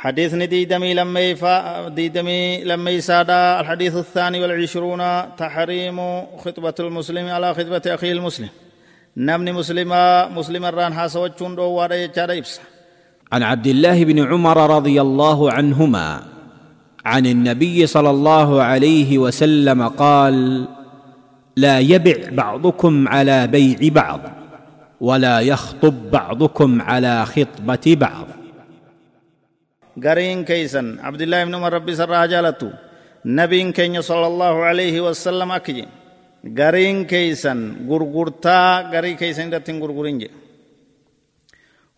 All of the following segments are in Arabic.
حديث ديدمي لما ديدمي لما يسادا الحديث الثاني والعشرون. تحريم خطبة المسلم على خطبة أخيه المسلم. نمني مسلمة مسلم الران حاسوچون دو وارا يچارا عن عبد الله بن عمر رضي الله عنهما عن النبي صلى الله عليه وسلم قال لا يبع بعضكم على بيع بعض ولا يخطب بعضكم على خطبة بعض. غرين كيسن. عبد الله بن عمر ربي سر جالتو نبي كين صلى الله عليه وسلم أكجي. غرين كيسن. غرغرتا غري كيسن دتين غرغرين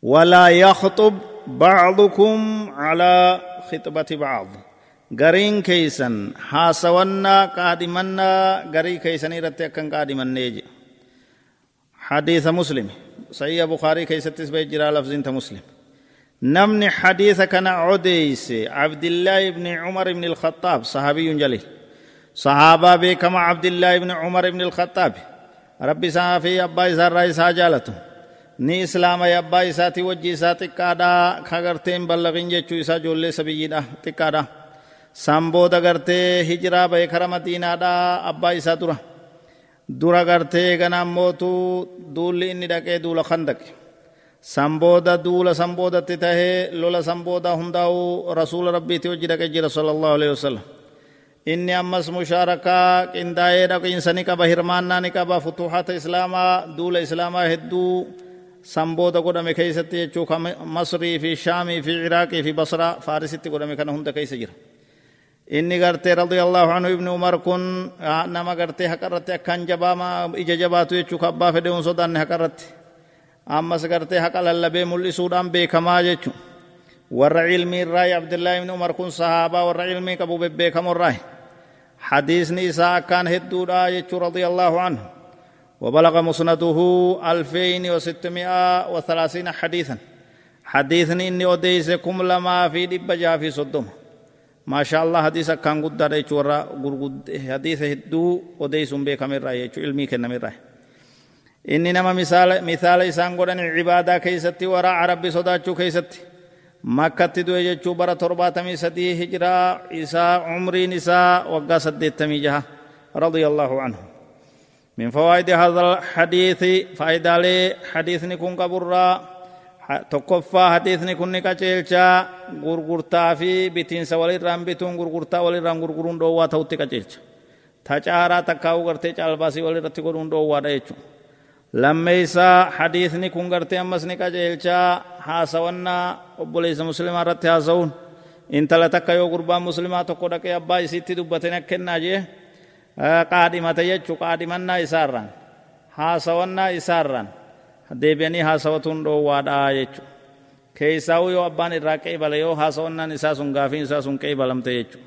ولا يخطب بعضكم على خطبة بعض. غرين كيسن. حاسونا قادمنا. غري كيسن رتي كان قادمنا حديث مسلم. صحيح بخاري كيستس بيجرا لفظ إنت مسلم. نمني حديث كان عديس عبد الله بن عمر بن الخطاب صحابي جليل صحابة بكما عبد الله بن عمر بن الخطاب ربي صحافي أبا إسار رئيس جالته islaama abbaa isaati wajji isaa xiqqaadha ka garteen ballaqin jechuu isaa ijoollee sabiyyiidha xiqqaadha san booda gartee hijiraa bahe kara madiinaadha abbaa isaa dura dura gartee ganaan mootu duulli inni dhaqee duula khandaqe san booda duula san boodatti tahee lola san booda hundaa'u rasuula rabbiiti wajji dhaqee jira sallallahu alaihi wasallam inni ammas mushaarakaa qindaa'ee dhaqiinsa ni qaba hirmaannaa ni qaba futuuhata islaamaa duula islaamaa hedduu san booda godhame keeysatti jechuu ka masrii fi shaamii fi ciraaqii fi basraa faarisitti godhame kana hunda keeysa jira inni gartee radiyallahu anhu ibni umar kun nama gartee haqarratti akkaan jabaama ija jabaatu jechuu ka abbaa fedhe un sodaanne haqarratti ammas gartee haqa lallabee mul'isuudhaan beekamaa jechu warra cilmii irraayi abdillaahi ibni umar kun sahaabaa warra cilmii qabu bebbeekamorraayi hadiisni isaa akkaan hedduudha jechuu radiyallahu anhu وبلغ مسنده ألفين وستمائة وثلاثين حديثا حديثني إني أديسكم لما في دبجا في صدوم ما شاء الله حديث كان قد چورا غرغد حديث هدو أديسم بك من رأي علمي كن من رأي نما مثال مثال إسان قدن عبادة كيستي وراء عربي صداچو كيستي مكة دو يجو برا ترباتمي سدي هجرا إسا عمري نساء وقا سديتمي جها رضي الله عنه من فوائد هذا الحديث فائدة لي حديث نكون قبرا تقفى حديث نكون نكاچلچا غرغرتا في بتين سوالي رام بتون غرغرتا ولي رام غرغرون دو وا توتي كاچلچا تچارا تکاو غرتي چالباسي ولي رتي غرون دو وا دچو لميسا حديث نكون غرتي امس نكاچلچا حاسونا وبليس مسلم رتي حاسون انتلا تکايو غربا مسلمات کو دکه ابا سيتي دبتنا كنا جيه qaadhimata jechuu qaadhimannaa isaarraan haasawannaa isaarraan deebi'anii haasawatuun dhoowwaadhaa jechuu keessaa'uu yoo abbaan irraa qeebale yoo haasawannaan isaa sun gaafiin isaa sun qeebalamte jechuu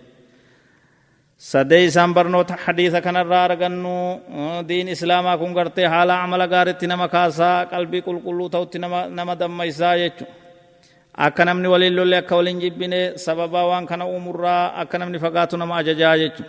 hadiisa kanarraa argannu diin islaamaa kun gartee haala amala gaaritti nama kaasaa qalbii qulqulluu ta'utti nama dammaqsaa jechuu akka namni waliin lolle akka waliin jibbine sababaa waan kana uumurraa akka namni fagaatu nama ajajaa jechuu